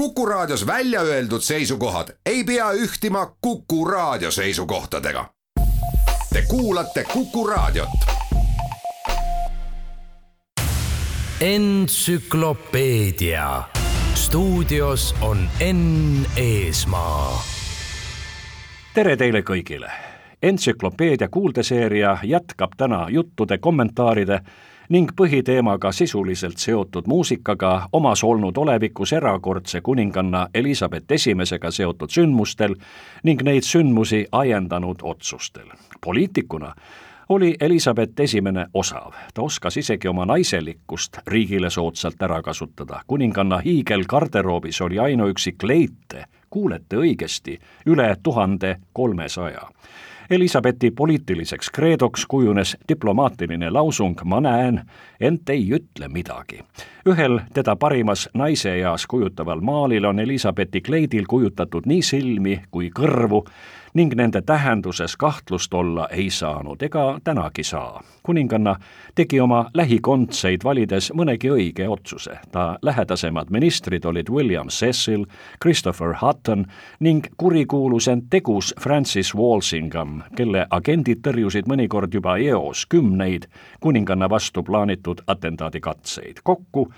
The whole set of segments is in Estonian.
Kuku Raadios välja öeldud seisukohad ei pea ühtima Kuku Raadio seisukohtadega. Te kuulate Kuku Raadiot. entsüklopeedia stuudios on Enn Eesmaa. tere teile kõigile. entsüklopeedia kuuldeseeria jätkab täna juttude, kommentaaride ning põhiteemaga sisuliselt seotud muusikaga omas olnud olevikus erakordse kuninganna Elizabeth Esimesega seotud sündmustel ning neid sündmusi ajendanud otsustel. poliitikuna oli Elizabeth Esimene osav, ta oskas isegi oma naiselikkust riigile soodsalt ära kasutada. kuninganna hiigelgarderoobis oli ainuüksi kleite, kuulete õigesti, üle tuhande kolmesaja Elizabethi poliitiliseks kreedoks kujunes diplomaatiline lausung Ma näen, ent ei ütle midagi. ühel teda parimas naise eas kujutaval maalil on Elizabethi kleidil kujutatud nii silmi kui kõrvu ning nende tähenduses kahtlust olla ei saanud ega tänagi saa. kuninganna tegi oma lähikondseid valides mõnegi õige otsuse. ta lähedasemad ministrid olid William Cecil, Christopher Hutton ning kurikuulus ent tegus Francis Walsingham, kelle agendid tõrjusid mõnikord juba eos kümneid kuninganna vastu plaanitud atentaadikatseid. kokku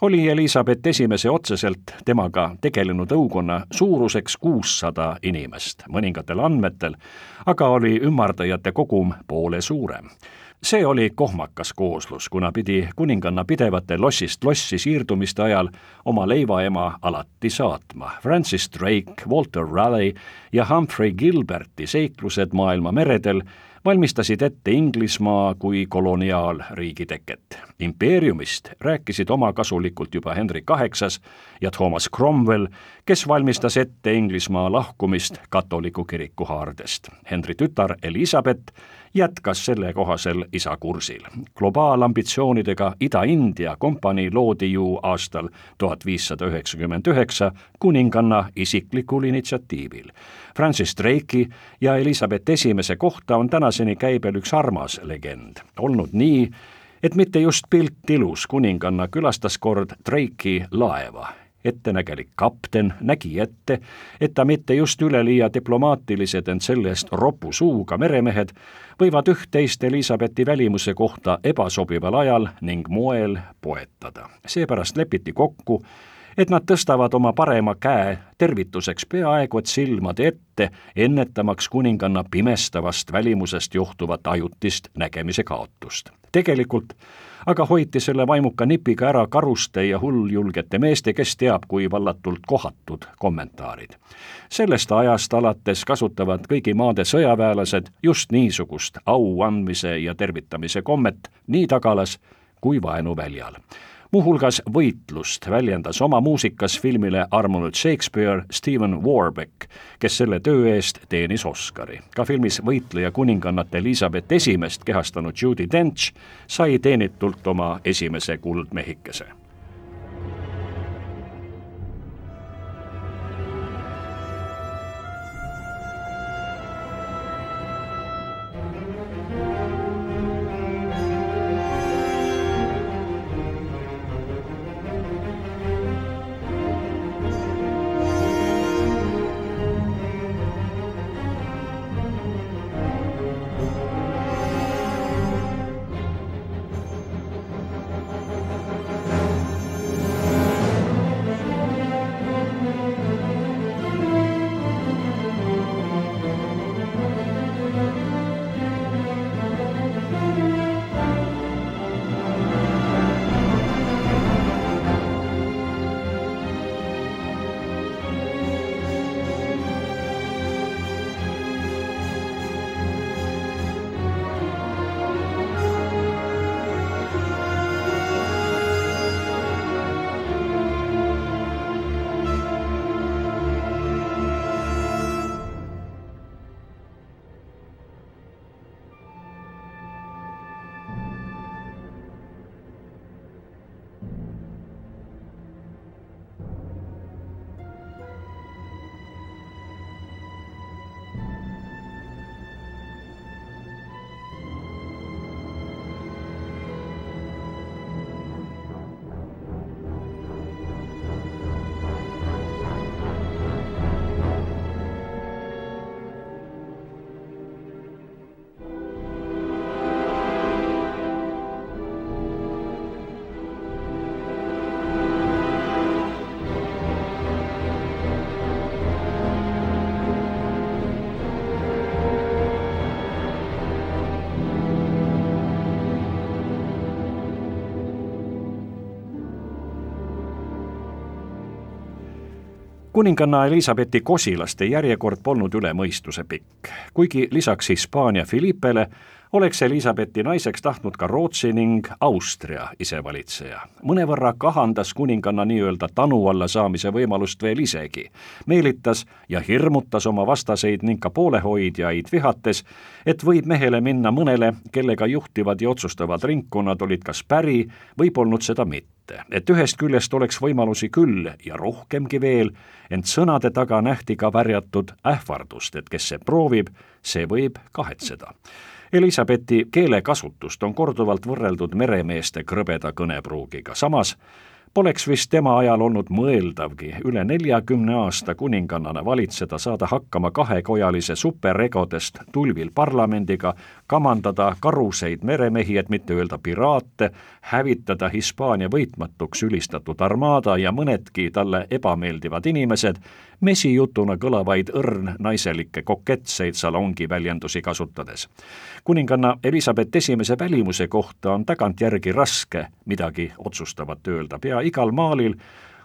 oli Elizabeth Esimese otseselt temaga tegelenud õukonna suuruseks kuussada inimest, mõningatel andmetel aga oli ümardajate kogum poole suurem see oli kohmakas kooslus, kuna pidi kuninganna pidevate lossist lossi siirdumiste ajal oma leivaema alati saatma. Francis Drake, Walter Raleigh ja Humphrey Gilberti seiklused maailma meredel valmistasid ette Inglismaa kui koloniaalriigi teket. impeeriumist rääkisid omakasulikult juba Henry Kaheksas ja Thomas Cromwell, kes valmistas ette Inglismaa lahkumist katoliku kiriku haardest. Henry tütar Elizabeth jätkas sellekohasel isa kursil. globaalambitsioonidega Ida-India kompanii loodi ju aastal tuhat viissada üheksakümmend üheksa kuninganna isiklikul initsiatiivil. Francis Drake'i ja Elizabeth Esimese kohta on tänaseni käibel üks armas legend. olnud nii, et mitte just pilt ilus kuninganna külastas kord Drake'i laeva ettenägelik kapten nägi ette, et ta mitte just üleliia diplomaatilised, ent selle-eest ropu suuga meremehed võivad üht-teist Elizabethi välimuse kohta ebasobival ajal ning moel poetada. seepärast lepiti kokku, et nad tõstavad oma parema käe tervituseks peaaegu et silmade ette, ennetamaks kuninganna pimestavast välimusest johtuvat ajutist nägemise kaotust. tegelikult aga hoiti selle vaimuka nipiga ära karuste ja hulljulgete meeste, kes teab, kui vallatult kohatud kommentaarid. sellest ajast alates kasutavad kõigi maade sõjaväelased just niisugust au andmise ja tervitamise kommet nii tagalas kui vaenuväljal muuhulgas võitlust väljendas oma muusikas filmile armunud Shakespeare Stephen Warbeck, kes selle töö eest teenis Oscari. ka filmis võitleja kuningannat Elizabeth Esimest kehastanud Judi Dench sai teenitult oma esimese kuldmehikese kuninganna Elizabethi kosilaste järjekord polnud üle mõistuse pikk, kuigi lisaks Hispaania Philippele oleks Elizabethi naiseks tahtnud ka Rootsi ning Austria isevalitseja. mõnevõrra kahandas kuninganna nii-öelda tanu alla saamise võimalust veel isegi, meelitas ja hirmutas oma vastaseid ning ka poolehoidjaid vihates, et võib mehele minna mõnele, kellega juhtivad ja otsustavad ringkonnad olid kas päri või polnud seda mitte. et ühest küljest oleks võimalusi küll ja rohkemgi veel, ent sõnade taga nähti ka värjatud ähvardust, et kes see proovib, see võib kahetseda Elizabethi keelekasutust on korduvalt võrreldud meremeeste krõbeda kõnepruugiga, samas poleks vist tema ajal olnud mõeldavgi üle neljakümne aasta kuningannana valitseda, saada hakkama kahekojalise superegodest tulvil parlamendiga, kamandada karuseid meremehi, et mitte öelda piraate, hävitada Hispaania võitmatuks ülistatud armaada ja mõnedki talle ebameeldivad inimesed, mesijutuna kõlavaid õrn-naiselikke koketseid salongi väljendusi kasutades. kuninganna Elizabeth Esimese välimuse kohta on tagantjärgi raske midagi otsustavat öelda, pea igal maalil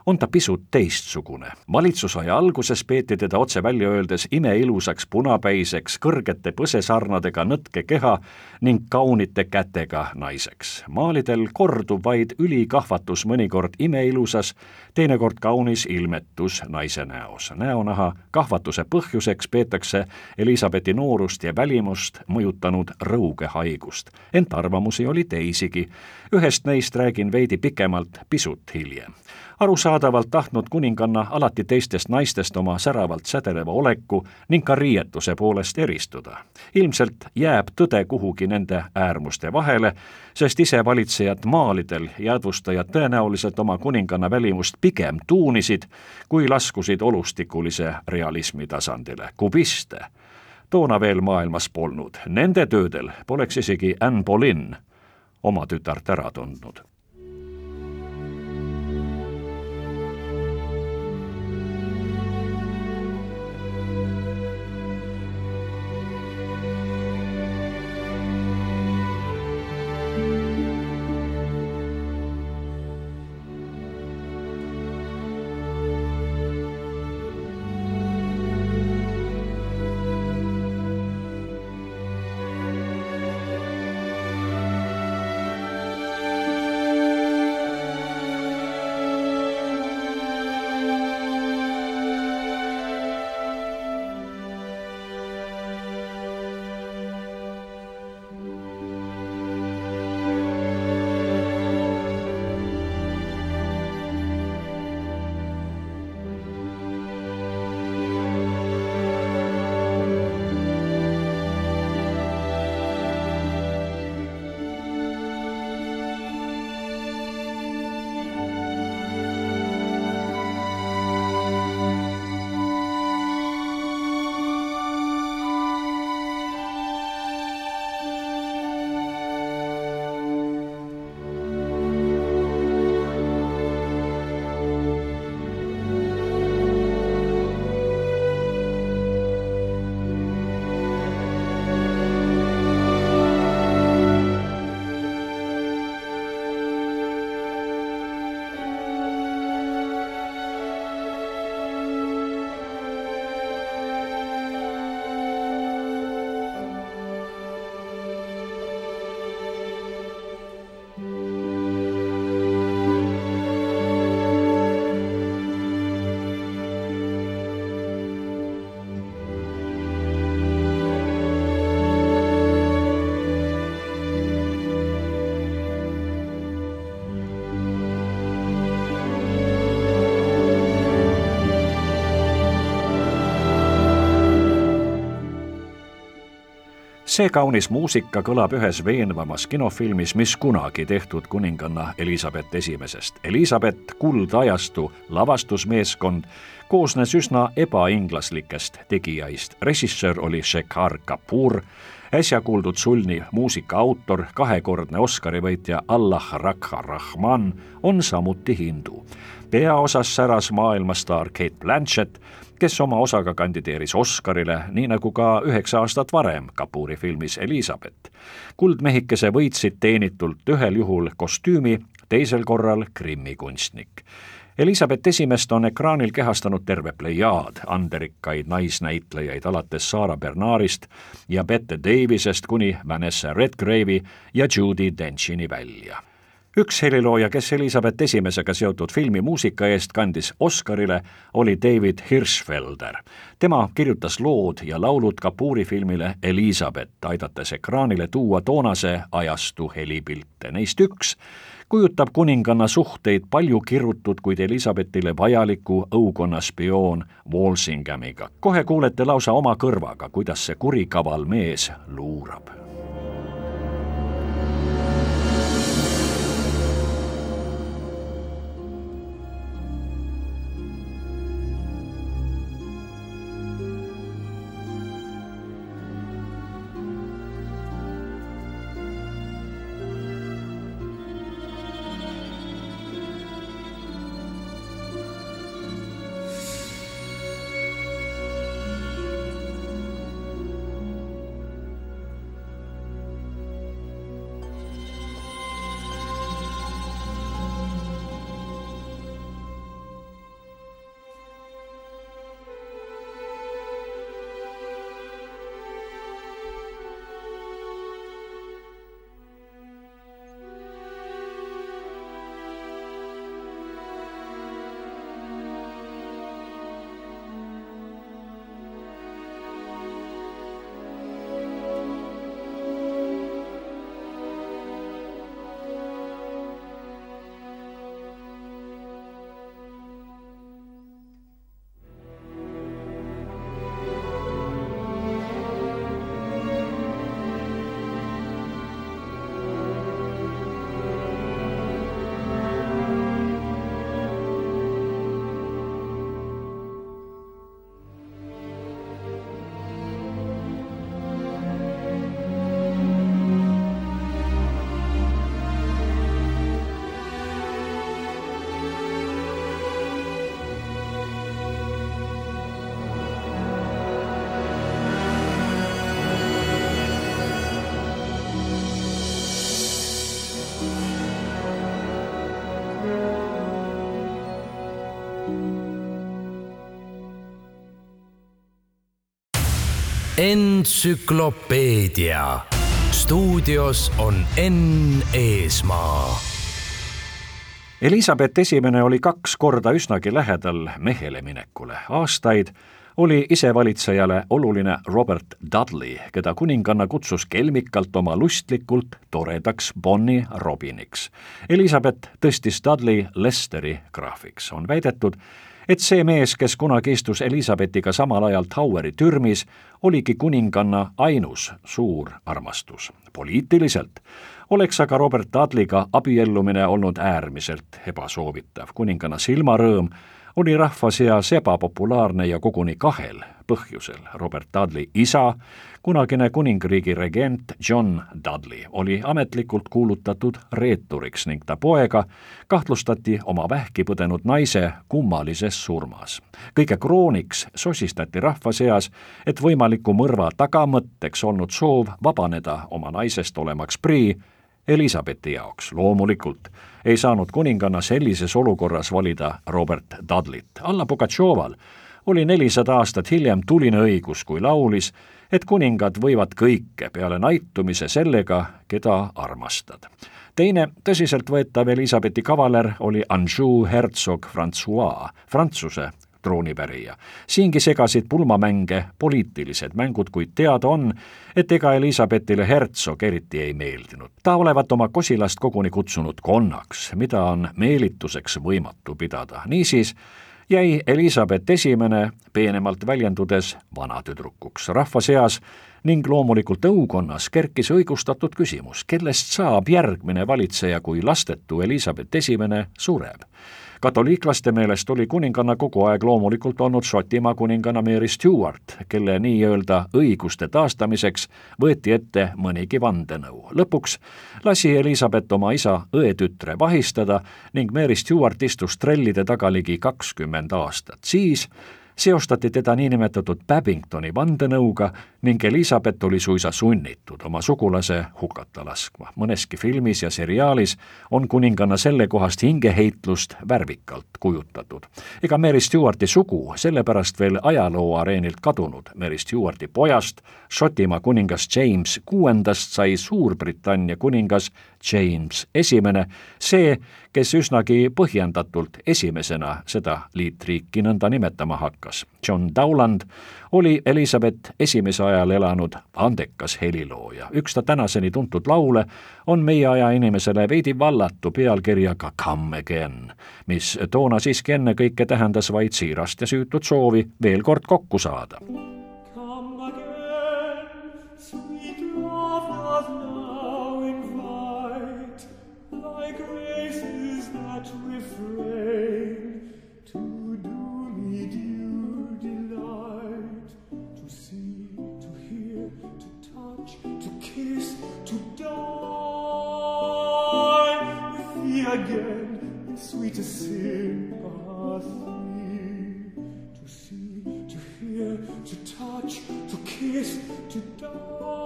on ta pisut teistsugune. valitsusaja alguses peeti teda otse välja öeldes imeilusaks punapäiseks, kõrgete põsesarnadega nõtke keha ning kaunite kätega naiseks. maalidel kordub vaid ülikahvatus mõnikord imeilusas, teinekord kaunis ilmetus naise näos. näonaha kahvatuse põhjuseks peetakse Elizabethi noorust ja välimust mõjutanud rõugehaigust. ent arvamusi oli teisigi. Ühest neist räägin veidi pikemalt pisut hiljem arusaadavalt tahtnud kuninganna alati teistest naistest oma säravalt sädeleva oleku ning ka riietuse poolest eristuda. ilmselt jääb tõde kuhugi nende äärmuste vahele, sest isevalitsejad maalidel jäädvustajad tõenäoliselt oma kuninganna välimust pigem tuunisid, kui laskusid olustikulise realismi tasandile. kubiste toona veel maailmas polnud, nende töödel poleks isegi Anne Boleyn oma tütart ära tundnud see kaunis muusika kõlab ühes veenvamas kinofilmis, mis kunagi tehtud kuninganna Elizabeth Esimesest. Elizabeth kuldajastu lavastusmeeskond koosnes üsna ebainglaslikest tegijaist. režissöör oli Shekhar Kapoor, äsja kuuldud sulni muusika autor, kahekordne Oscari võitja Allah Rakha Rahman on samuti hindu. peaosas säras maailmastaar Kate Blanchett kes oma osaga kandideeris Oscarile, nii nagu ka üheksa aastat varem Kapuri filmis Elizabeth. kuldmehikese võitsid teenitult ühel juhul kostüümi, teisel korral Krimmi kunstnik. Elizabeth Esimest on ekraanil kehastanud terve plejaad anderikkaid naisnäitlejaid alates Sarah Bernardist ja Bette Davisest kuni Vanessa Redgrave'i ja Judy Denchini välja üks helilooja, kes Elizabeth Esimesega seotud filmi muusika eest kandis Oscarile, oli David Hirschfelder. tema kirjutas lood ja laulud Kapoori filmile Elizabeth, aidates ekraanile tuua toonase ajastu helipilte, neist üks kujutab kuninganna suhteid palju kirutud, kuid Elizabethile vajaliku õukonna spioon Walsinghamiga. kohe kuulete lausa oma kõrvaga, kuidas see kurikaval mees luurab entsüklopeedia. stuudios on Enn Eesmaa. Elizabeth Esimene oli kaks korda üsnagi lähedal mehele minekule. aastaid oli isevalitsejale oluline Robert Dudley, keda kuninganna kutsus kelmikalt oma lustlikult toredaks Bonnie Robiniks. Elizabeth tõstis Dudley Lesteri graafiks. on väidetud, et see mees, kes kunagi istus Elizabethiga samal ajal Toweri türmis, oligi kuninganna ainus suur armastus. poliitiliselt oleks aga Robert Dudleyga abiellumine olnud äärmiselt ebasoovitav. kuninganna silmarõõm oli rahva seas ebapopulaarne ja koguni kahel põhjusel. Robert Dudley isa, kunagine kuningriigi regent John Dudley, oli ametlikult kuulutatud reeturiks ning ta poega kahtlustati oma vähki põdenud naise kummalises surmas. kõige krooniks sosistati rahva seas, et võimaliku mõrva tagamõtteks olnud soov vabaneda oma naisest olemaks prii Elizabethi jaoks loomulikult ei saanud kuninganna sellises olukorras valida Robert Dudleyt. Alla Pugatšoval oli nelisada aastat hiljem tuline õigus, kui laulis, et kuningad võivad kõike peale naitumise sellega, keda armastad. teine tõsiseltvõetav Elizabethi kavaler oli Anjou hertsog Francois, Prantsuse troonipärija. siingi segasid pulmamänge poliitilised mängud, kuid teada on, et ega Elizabethile hertsog eriti ei meeldinud. ta olevat oma kosilast koguni kutsunud konnaks, mida on meelituseks võimatu pidada. niisiis jäi Elizabeth Esimene peenemalt väljendudes vanatüdrukuks rahva seas ning loomulikult õukonnas kerkis õigustatud küsimus, kellest saab järgmine valitseja, kui lastetu Elizabeth Esimene sureb katoliiklaste meelest oli kuninganna kogu aeg loomulikult olnud Šotimaa kuninganna Mary Stewart, kelle nii-öelda õiguste taastamiseks võeti ette mõnigi vandenõu. lõpuks lasi Elizabeth oma isa õetütre vahistada ning Mary Stewart istus trellide taga ligi kakskümmend aastat. siis seostati teda niinimetatud Babingtoni vandenõuga ning Elizabeth oli suisa sunnitud oma sugulase hukata laskma. mõneski filmis ja seriaalis on kuninganna sellekohast hingeheitlust värvikalt kujutatud. ega Mary Stewarti sugu sellepärast veel ajalooareenilt kadunud, Mary Stewarti pojast, Šotimaa kuningas James kuuendast sai Suurbritannia kuningas James Esimene, see, kes üsnagi põhjendatult esimesena seda liitriiki nõnda nimetama hakkas. John Dowland oli Elizabeth esimese ajal elanud andekas helilooja. üks ta tänaseni tuntud laule on meie aja inimesele veidi vallatu pealkirjaga Come again, mis toona siiski ennekõike tähendas vaid siirast ja süütut soovi veel kord kokku saada. you don't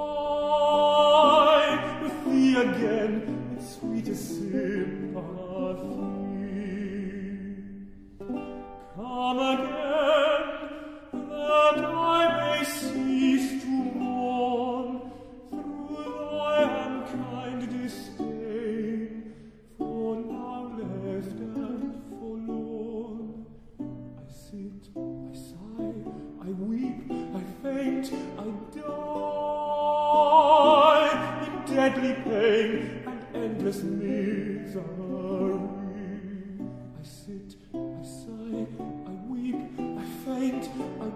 pain and endless misery. I sit, I sigh, I weep, I faint, I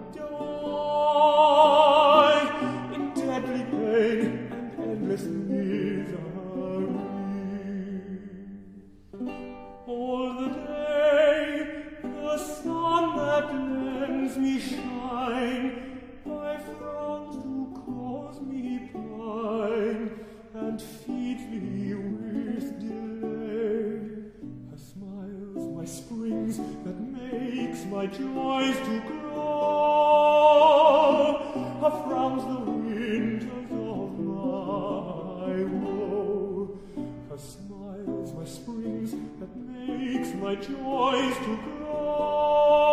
my joys to grow. Her frowns, the winters of my woe. Her smiles, my springs, that makes my joys to grow.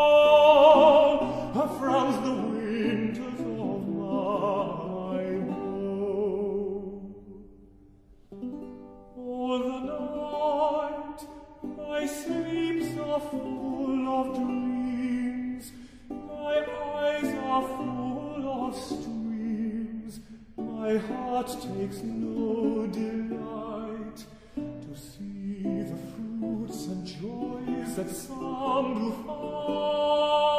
That some do find,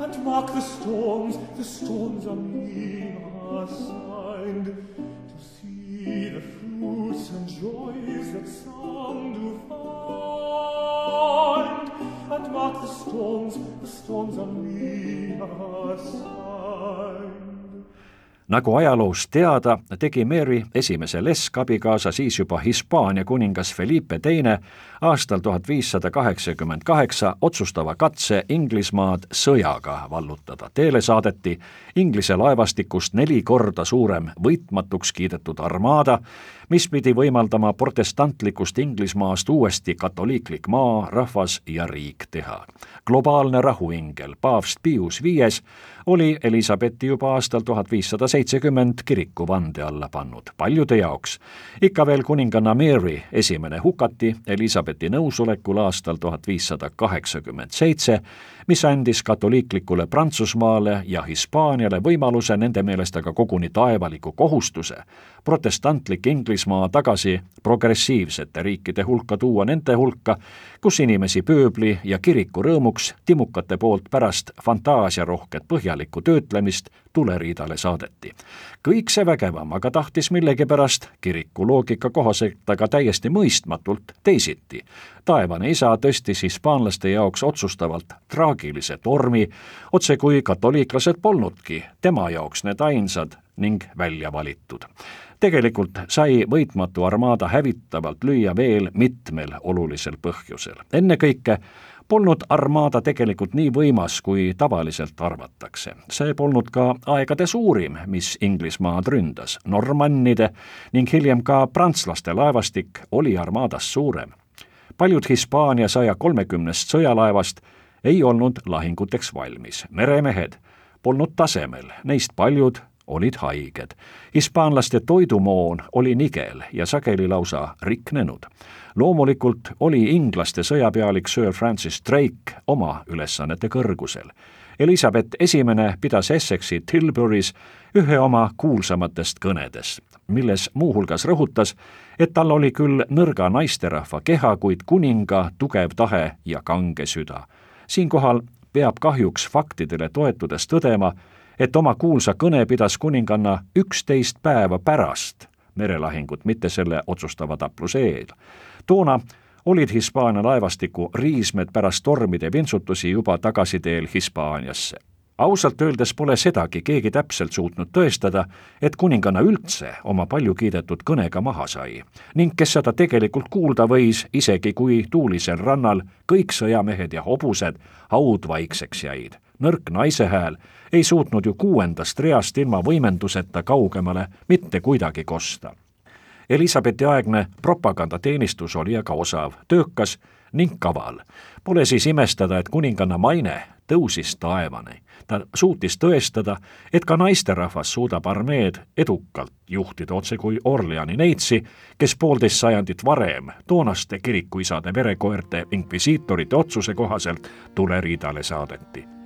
and mark the storms, the storms on me are signed, to see the fruits and joys that some do find, and mark the storms, the storms on me are signed. Nagu ajaloost teada, tegi Mary esimese leskabikaasa siis juba Hispaania kuningas Felipe Teine aastal tuhat viissada kaheksakümmend kaheksa otsustava katse Inglismaad sõjaga vallutada. teele saadeti Inglise laevastikust neli korda suurem võitmatuks kiidetud armaada, mis pidi võimaldama protestantlikust Inglismaast uuesti katoliiklik maa, rahvas ja riik teha. globaalne rahuingel, paavst Pius Viies oli Elizabethi juba aastal tuhat viissada seitsekümmend kiriku vande alla pannud. paljude jaoks ikka veel kuninganna Mary esimene hukati Elizabethi nõusolekul aastal tuhat viissada kaheksakümmend seitse, mis andis katoliiklikule Prantsusmaale ja Hispaaniale võimaluse nende meelest aga koguni taevaliku kohustuse protestantlik Inglismaa tagasi progressiivsete riikide hulka tuua nende hulka, kus inimesi pööbli ja kiriku rõõmuks timukate poolt pärast fantaasiarohket põhjalikku töötlemist tuleriidale saadeti. kõik see vägevam aga tahtis millegipärast kiriku loogika kohaselt aga täiesti mõistmatult teisiti. taevane isa tõstis hispaanlaste jaoks otsustavalt traagilise tormi, otse kui katoliiklased polnudki tema jaoks need ainsad ning välja valitud tegelikult sai võitmatu armaada hävitavalt lüüa veel mitmel olulisel põhjusel. ennekõike polnud armaada tegelikult nii võimas, kui tavaliselt arvatakse. see polnud ka aegade suurim, mis Inglismaad ründas. normannide ning hiljem ka prantslaste laevastik oli armaadast suurem. paljud Hispaania saja kolmekümnest sõjalaevast ei olnud lahinguteks valmis. meremehed polnud tasemel, neist paljud olid haiged. hispaanlaste toidumoon oli nigel ja sageli lausa riknenud. loomulikult oli inglaste sõjapealik Sir Francis Drake oma ülesannete kõrgusel. Elizabeth Esimene pidas Essexi Tilburys ühe oma kuulsamatest kõnedest, milles muuhulgas rõhutas, et tal oli küll nõrga naisterahva keha, kuid kuninga tugev tahe ja kange süda. siinkohal peab kahjuks faktidele toetudes tõdema, et oma kuulsa kõne pidas kuninganna üksteist päeva pärast merelahingut, mitte selle otsustava tapluse eel. toona olid Hispaania laevastiku riismed pärast tormide vintsutusi juba tagasiteel Hispaaniasse. ausalt öeldes pole sedagi keegi täpselt suutnud tõestada, et kuninganna üldse oma palju kiidetud kõnega maha sai ning kes seda tegelikult kuulda võis, isegi kui tuulisel rannal kõik sõjamehed ja hobused haudvaikseks jäid nõrk naise hääl ei suutnud ju kuuendast reast ilma võimenduseta kaugemale mitte kuidagi kosta. Elizabethi aegne propagandateenistus oli aga osav, töökas ning kaval. Pole siis imestada, et kuninganna maine tõusis taevani. ta suutis tõestada, et ka naisterahvas suudab armeed edukalt juhtida, otse kui Orleani neitsi, kes poolteist sajandit varem toonaste kirikuisade verekoerte inkvisiitorite otsuse kohaselt tuleriidale saadeti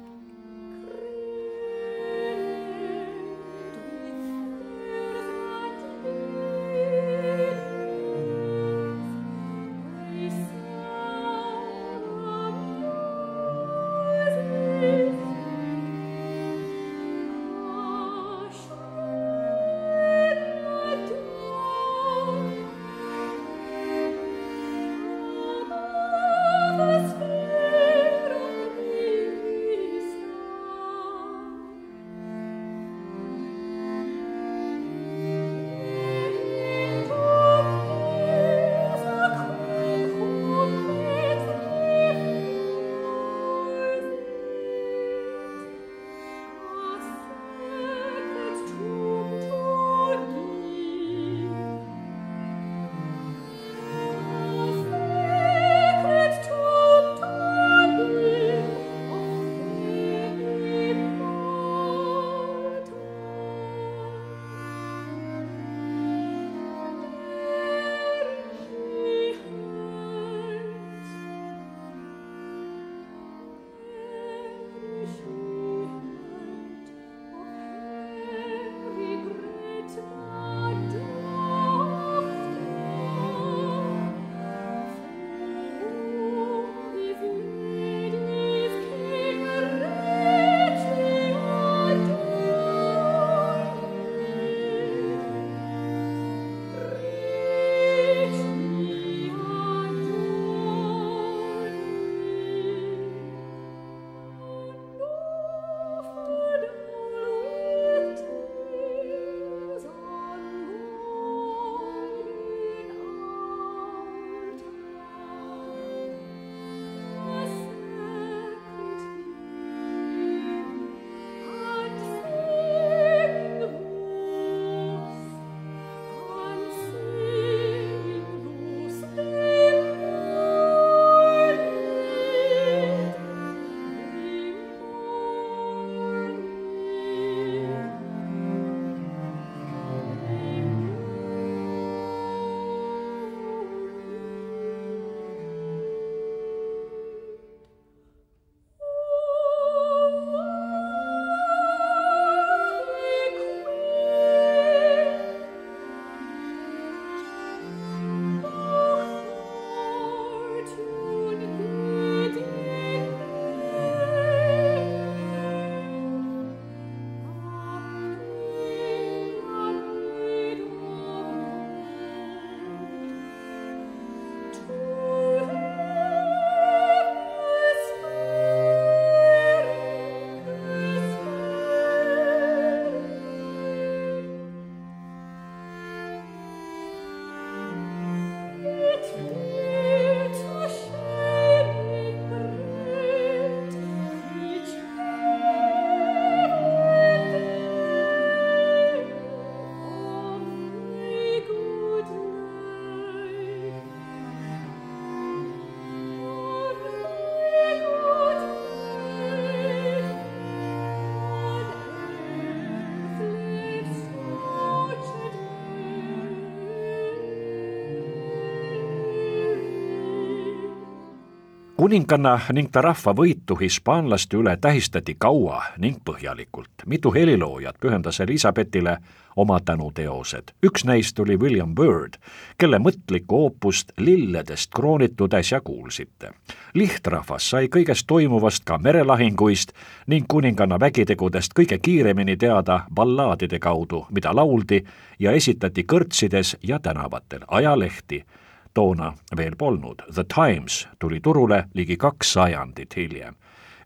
kuninganna ning ta rahva võitu hispaanlaste üle tähistati kaua ning põhjalikult. mitu heliloojat pühendas Elizabethile oma tänuteosed. üks neist oli William Byrd, kelle mõtlikku oopust Lilledest kroonitud äsja kuulsite. lihtrahvas sai kõigest toimuvast ka merelahinguist ning kuninganna vägitegudest kõige kiiremini teada ballaadide kaudu, mida lauldi ja esitati kõrtsides ja tänavatel, ajalehti toona veel polnud. The Times tuli turule ligi kaks sajandit hiljem.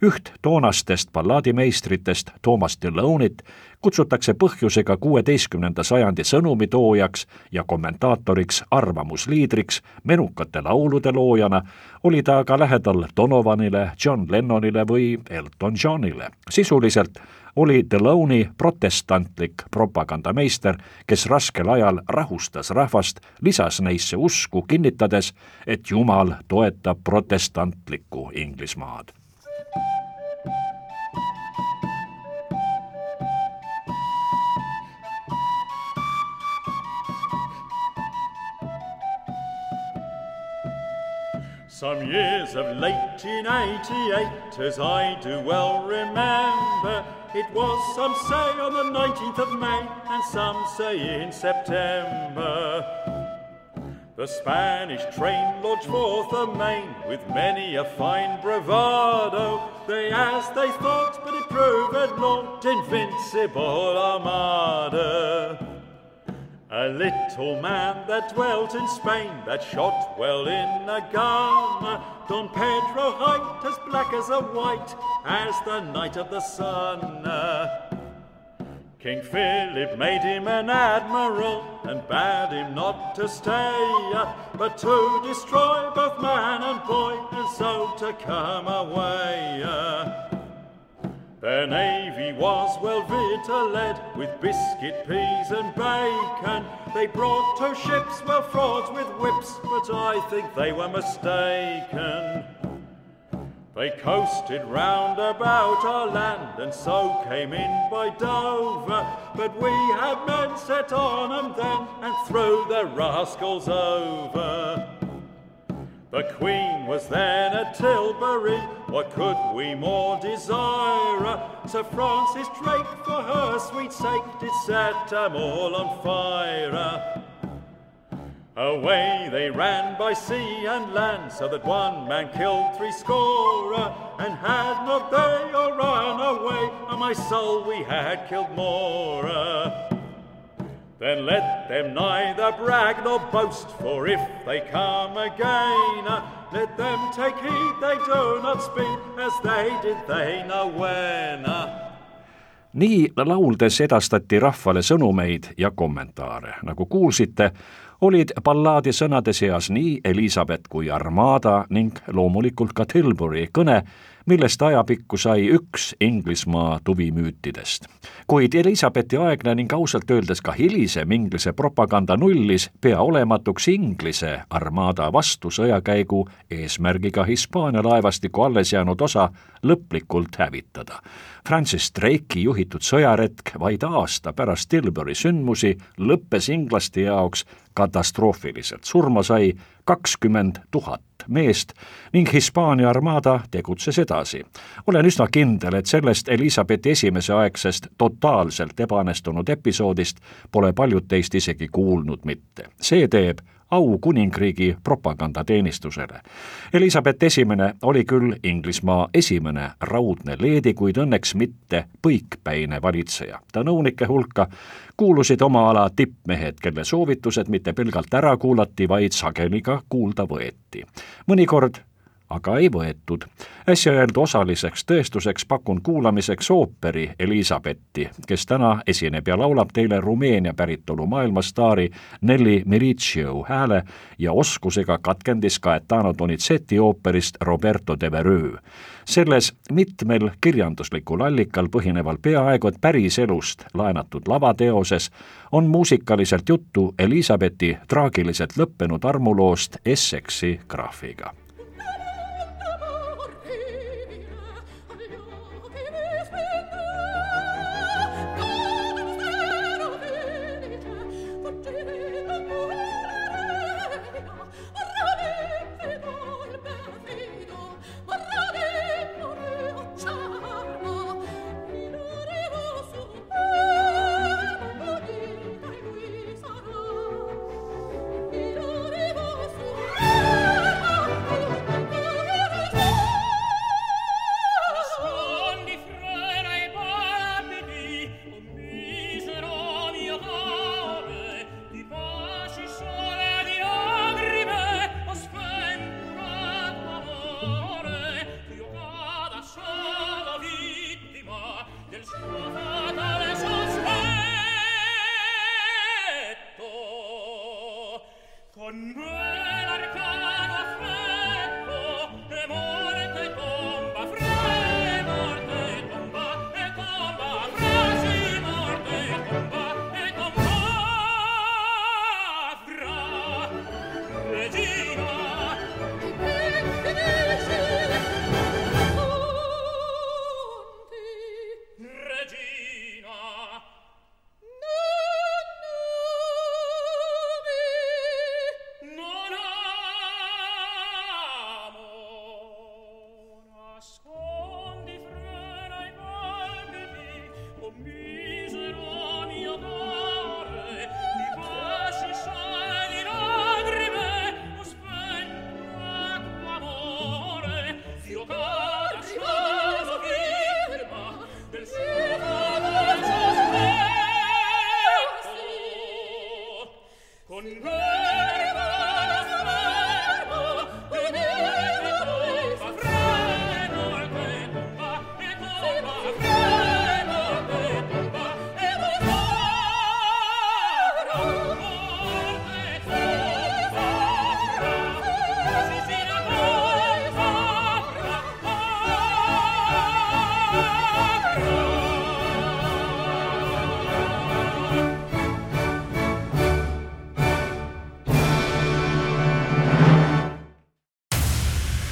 Üht toonastest ballaadimeistritest, Thomas Delonit, kutsutakse põhjusega kuueteistkümnenda sajandi sõnumitoojaks ja kommentaatoriks, arvamusliidriks, menukate laulude loojana, oli ta aga lähedal Donovanile, John Lennonile või Elton Johnile. sisuliselt oli Deloney protestantlik propagandameister, kes raskel ajal rahustas rahvast, lisas neisse usku, kinnitades, et Jumal toetab protestantlikku Inglismaad. Some years of late in 88, as I do well remember, it was, some say, on the 19th of May, and some say in September. The Spanish train lodged forth amain with many a fine bravado. They as they thought, but it proved not invincible armada. A little man that dwelt in Spain that shot well in a gun. Don Pedro hight as black as a white as the night of the sun. King Philip made him an admiral and bade him not to stay, but to destroy both man and boy and so to come away. Their navy was well victualled with biscuit, peas, and bacon. They brought two ships well fraught with whips, but I think they were mistaken. They coasted round about our land and so came in by Dover. But we had men set on 'em then and threw the rascals over. The Queen was then at Tilbury, what could we more desire? Sir Francis Drake, for her sweet sake, did set them all on fire. Away they ran by sea and land, so that one man killed three score. And had not they all run away, on my soul we had killed more. Then let them neither brag nor boast, for if they come again, let them take heed they do not speak as they did they know when. nii lauldes edastati rahvale sõnumeid ja kommentaare, nagu kuulsite, olid ballaadi sõnade seas nii Elizabeth kui Armada ning loomulikult ka Tilbury kõne, millest ajapikku sai üks Inglismaa tuvimüütidest. kuid Elizabethi aegne ning ausalt öeldes ka hilisem Inglise propaganda nullis pea olematuks Inglise armaada vastu sõjakäigu eesmärgiga Hispaania laevastiku alles jäänud osa lõplikult hävitada. Francis Drake'i juhitud sõjaretk vaid aasta pärast Tilbury sündmusi lõppes inglaste jaoks katastroofiliselt, surma sai kakskümmend tuhat meest ning Hispaania armaada tegutses edasi. olen üsna kindel, et sellest Elizabethi esimese aegsest totaalselt ebaõnnestunud episoodist pole paljud teist isegi kuulnud mitte. see teeb au kuningriigi propagandateenistusele. Elizabeth Esimene oli küll Inglismaa esimene raudne leedi, kuid õnneks mitte põikpäine valitseja. ta nõunike hulka kuulusid oma ala tippmehed, kelle soovitused mitte pelgalt ära kuulati, vaid sageli ka kuulda võeti. mõnikord aga ei võetud. äsja öeldu osaliseks tõestuseks pakun kuulamiseks ooperi Elizabethi, kes täna esineb ja laulab teile Rumeenia päritolu maailmastaari Nelli Miriccio hääle ja oskusega katkendis Gaetano Donizetti ooperist Roberto de Vereux. selles mitmel kirjanduslikul allikal põhineval peaaegu et päriselust laenatud lavateoses on muusikaliselt juttu Elizabethi traagiliselt lõppenud armuloost Essexi graafiga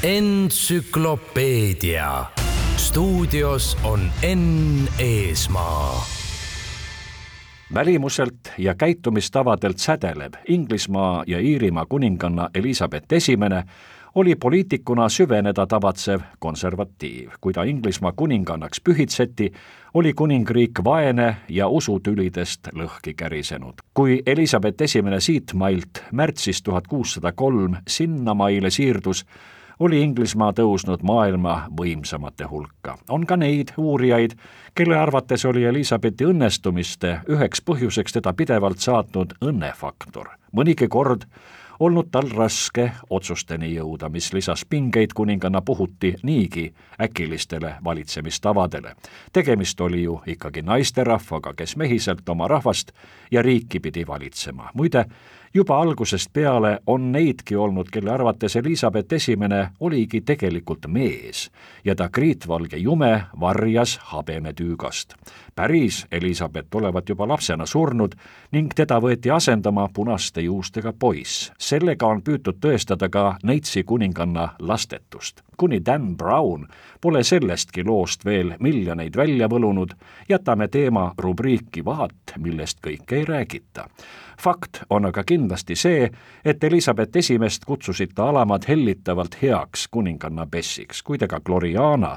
entsüklopeedia. stuudios on Enn Eesmaa. välimuselt ja käitumistavadelt sädelev Inglismaa ja Iirimaa kuninganna Elizabeth Esimene oli poliitikuna süveneda tavatsev konservatiiv. kui ta Inglismaa kuningannaks pühitseti, oli kuningriik vaene ja usutülidest lõhki kärisenud. kui Elizabeth Esimene siitmailt märtsis tuhat kuussada kolm sinnamaile siirdus, oli Inglismaa tõusnud maailma võimsamate hulka. on ka neid uurijaid, kelle arvates oli Elizabethi õnnestumiste üheks põhjuseks teda pidevalt saatnud õnnefaktor. mõnigi kord olnud tal raske otsusteni jõuda, mis lisas pingeid kuninganna puhuti niigi äkilistele valitsemistavadele. tegemist oli ju ikkagi naisterahvaga, kes mehiselt oma rahvast ja riiki pidi valitsema. muide, juba algusest peale on neidki olnud, kelle arvates Elizabeth Esimene oligi tegelikult mees ja ta kriitvalge jume varjas habemetüügast. Päris Elizabeth olevat juba lapsena surnud ning teda võeti asendama punaste juustega poiss. sellega on püütud tõestada ka Neitsi kuninganna lastetust. kuni Dan Brown pole sellestki loost veel miljoneid välja võlunud, jätame teema rubriiki vaat, millest kõike ei räägita fakt on aga kindlasti see, et Elizabeth Esimest kutsusid ta alamad hellitavalt heaks kuninganna Bessiks, kuid ega Gloriana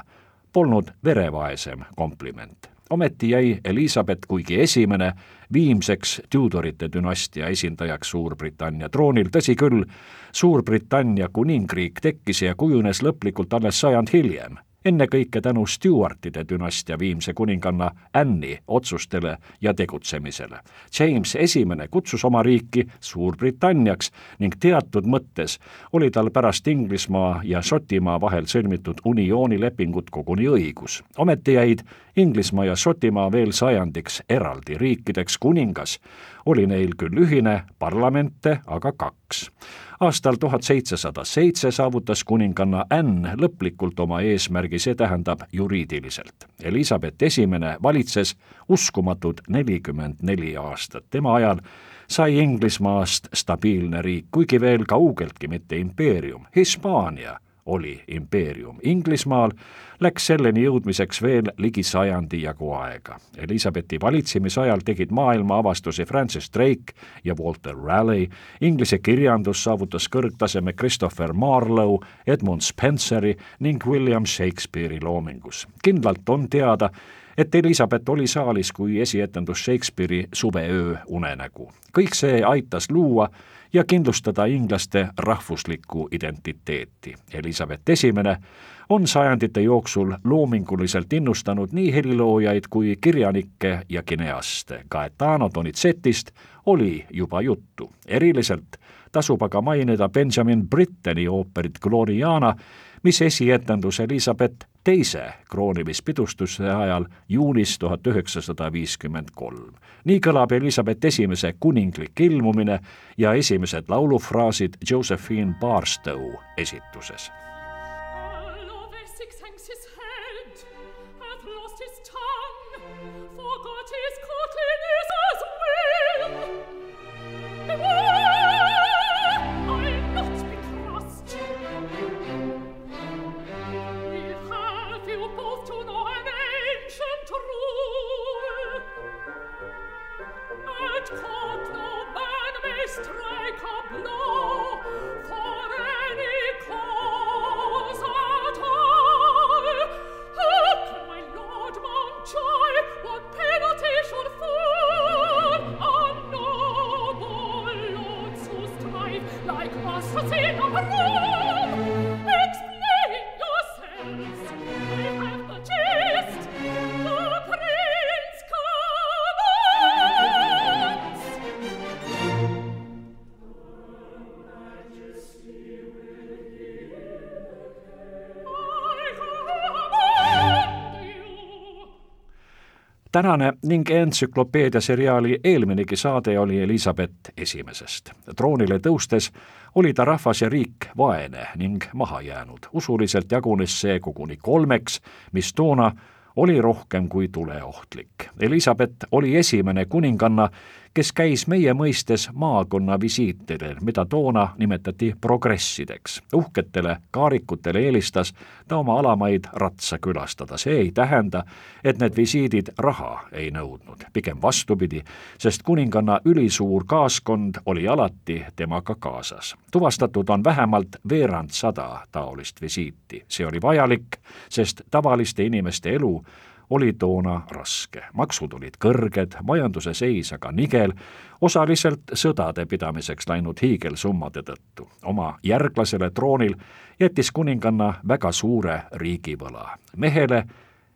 polnud verevaesem kompliment. Ometi jäi Elizabeth kuigi esimene viimseks Tudorite dünastia esindajaks Suurbritannia troonil, tõsi küll, Suurbritannia kuningriik tekkis ja kujunes lõplikult alles sajand hiljem ennekõike tänu Stewartide dünastia viimse kuninganna Anne'i otsustele ja tegutsemisele. James Esimene kutsus oma riiki Suurbritanniaks ning teatud mõttes oli tal pärast Inglismaa ja Šotimaa vahel sõlmitud unioonilepingut koguni õigus. ometi jäid Inglismaa ja Šotimaa veel sajandiks eraldi riikideks, kuningas. Oli neil küll ühine, parlamente aga kaks. Aastal tuhat seitsesada seitse saavutas kuninganna Anne lõplikult oma eesmärgi, see tähendab juriidiliselt. Elizabeth Esimene valitses uskumatud nelikümmend neli aastat, tema ajal sai Inglismaast stabiilne riik, kuigi veel kaugeltki mitte impeerium, Hispaania oli impeerium. Inglismaal läks selleni jõudmiseks veel ligi sajandi jagu aega. Elizabethi valitsemisajal tegid maailma avastusi Francis Drake ja Walter Raleigh, inglise kirjandus saavutas kõrgtaseme Christopher Marlowe, Edmund Spenceri ning William Shakespeare'i loomingus. kindlalt on teada, et Elizabeth oli saalis, kui esietendus Shakespeare'i Suveöö unenägu. kõik see aitas luua ja kindlustada inglaste rahvuslikku identiteeti. Elizabeth Esimene on sajandite jooksul loominguliselt innustanud nii heliloojaid kui kirjanikke ja kineaste. Gaetano Donizetist oli juba juttu. eriliselt tasub aga mainida Benjamin Britteni ooperit Gloriana, mis esietendus Elizabeth teise kroonimispidustuse ajal juunis tuhat üheksasada viiskümmend kolm. nii kõlab Elizabeth esimese kuninglik ilmumine ja esimesed laulufraasid Josephine Barstow esituses tänane ning entsüklopeedia seriaali eelminegi saade oli Elizabeth Esimesest. troonile tõustes oli ta rahvas ja riik vaene ning maha jäänud. usuliselt jagunes see koguni kolmeks, mis toona oli rohkem kui tuleohtlik. Elizabeth oli esimene kuninganna, kes käis meie mõistes maakonnavisiitidel, mida toona nimetati progressideks. uhketele kaarikutele eelistas ta oma alamaid ratsa külastada, see ei tähenda, et need visiidid raha ei nõudnud, pigem vastupidi, sest kuninganna ülisuur kaaskond oli alati temaga kaasas. tuvastatud on vähemalt veerandsada taolist visiiti, see oli vajalik, sest tavaliste inimeste elu oli toona raske. maksud olid kõrged, majanduse seis aga nigel, osaliselt sõdade pidamiseks läinud hiigelsummade tõttu. oma järglasele troonil jättis kuninganna väga suure riigivõla. mehele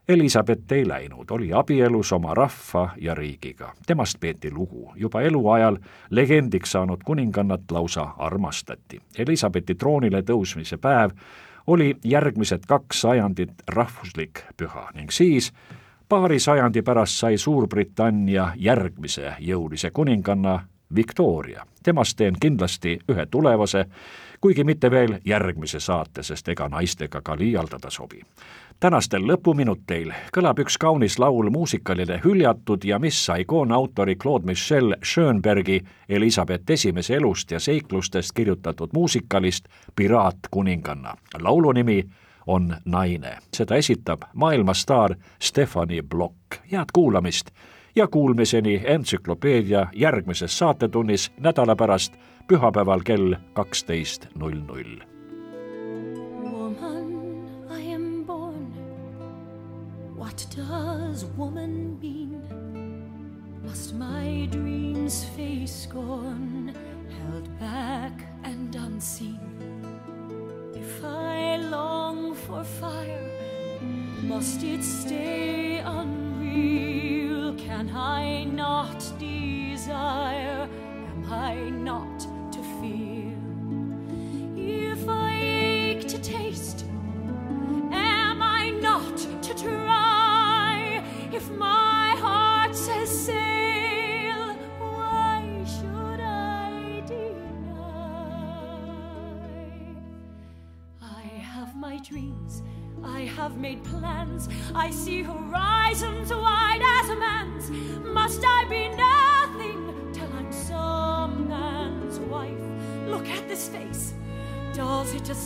Elizabeth ei läinud, oli abielus oma rahva ja riigiga. temast peeti lugu. juba eluajal legendiks saanud kuningannat lausa armastati. Elizabethi troonile tõusmise päev oli järgmised kaks sajandit rahvuslik püha ning siis paari sajandi pärast sai Suurbritannia järgmise jõulise kuninganna Victoria. temast teen kindlasti ühe tulevase, kuigi mitte veel järgmise saate, sest ega naistega ka liialdada sobi tänastel lõpuminuteil kõlab üks kaunis laul muusikalile hüljatud ja mis sai koona autori Claude Michel Schönbergi Elizabeth Esimese elust ja seiklustest kirjutatud muusikalist Piraat kuninganna. laulu nimi on Naine. seda esitab maailmastaar Stefani Blok. head kuulamist ja kuulmiseni entsüklopeedia järgmises saatetunnis nädala pärast pühapäeval kell kaksteist null null What does woman mean? Must my dreams face scorn, held back and unseen? If I long for fire, must it stay unreal? Can I not desire? Am I not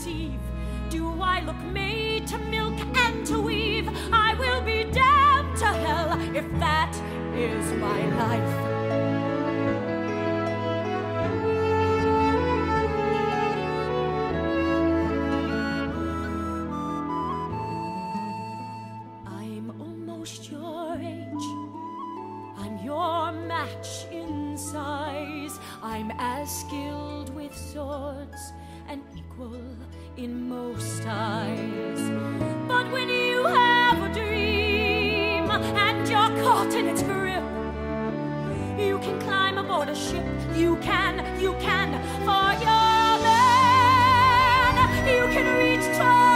deceive? Do I look made to milk and to weave? I will be damned to hell if that is my life. I'm almost your age. I'm your match in size. I'm as skilled with swords and equal in most eyes. But when you have a dream and you're caught in its grip, you can climb aboard a ship. You can, you can, for your man. You can reach toward